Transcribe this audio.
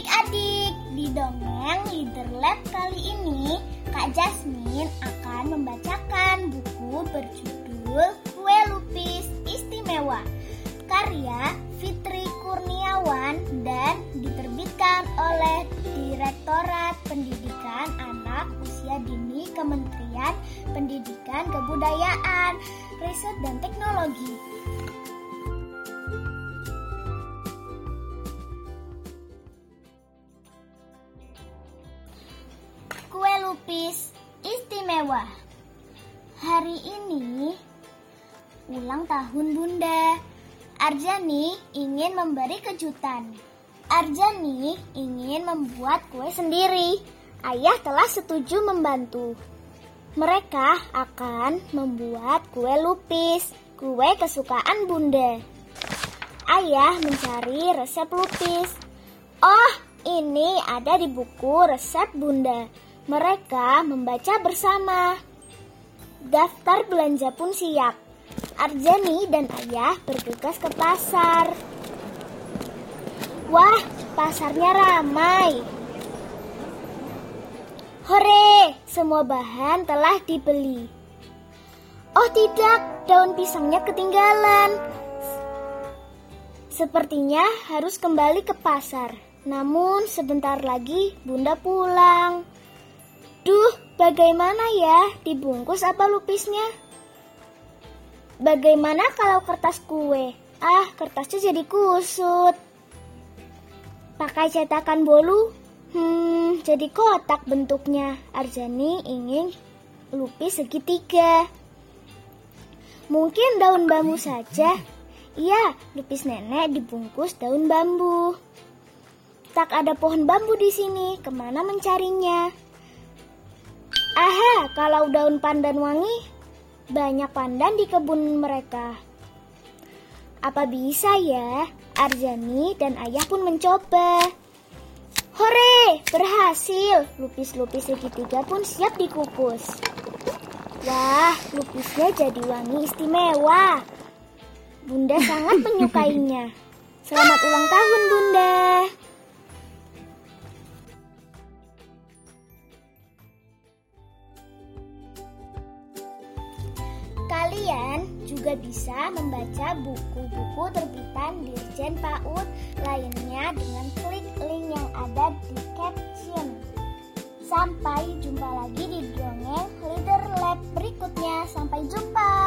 adik-adik, di dongeng Leader Lab kali ini Kak Jasmine akan membacakan buku berjudul Kue Lupis Istimewa karya Fitri Kurniawan dan diterbitkan oleh Direktorat Pendidikan Anak Usia Dini Kementerian Pendidikan Kebudayaan, Riset dan Teknologi. Lupis istimewa. Hari ini ulang tahun Bunda. Arjani ingin memberi kejutan. Arjani ingin membuat kue sendiri. Ayah telah setuju membantu. Mereka akan membuat kue lupis, kue kesukaan Bunda. Ayah mencari resep lupis. Oh, ini ada di buku resep Bunda. Mereka membaca bersama. Daftar belanja pun siap. Arjani dan ayah bergegas ke pasar. Wah, pasarnya ramai. Hore, semua bahan telah dibeli. Oh tidak, daun pisangnya ketinggalan. Sepertinya harus kembali ke pasar. Namun sebentar lagi Bunda pulang. Duh, bagaimana ya? Dibungkus apa lupisnya? Bagaimana kalau kertas kue? Ah, kertasnya jadi kusut. Pakai cetakan bolu? Hmm, jadi kotak bentuknya. Arjani ingin lupis segitiga. Mungkin daun bambu saja. Iya, lupis nenek dibungkus daun bambu. Tak ada pohon bambu di sini, ke mana mencarinya? Aha, kalau daun pandan wangi, banyak pandan di kebun mereka. Apa bisa ya? Arjani dan ayah pun mencoba. Hore, berhasil. Lupis-lupis segitiga pun siap dikukus. Wah, lupisnya jadi wangi istimewa. Bunda sangat menyukainya. Selamat ulang tahun, Bunda. Kalian juga bisa membaca buku-buku terbitan Dirjen PAUD lainnya dengan klik link yang ada di caption. Sampai jumpa lagi di dongeng Leader Lab berikutnya. Sampai jumpa.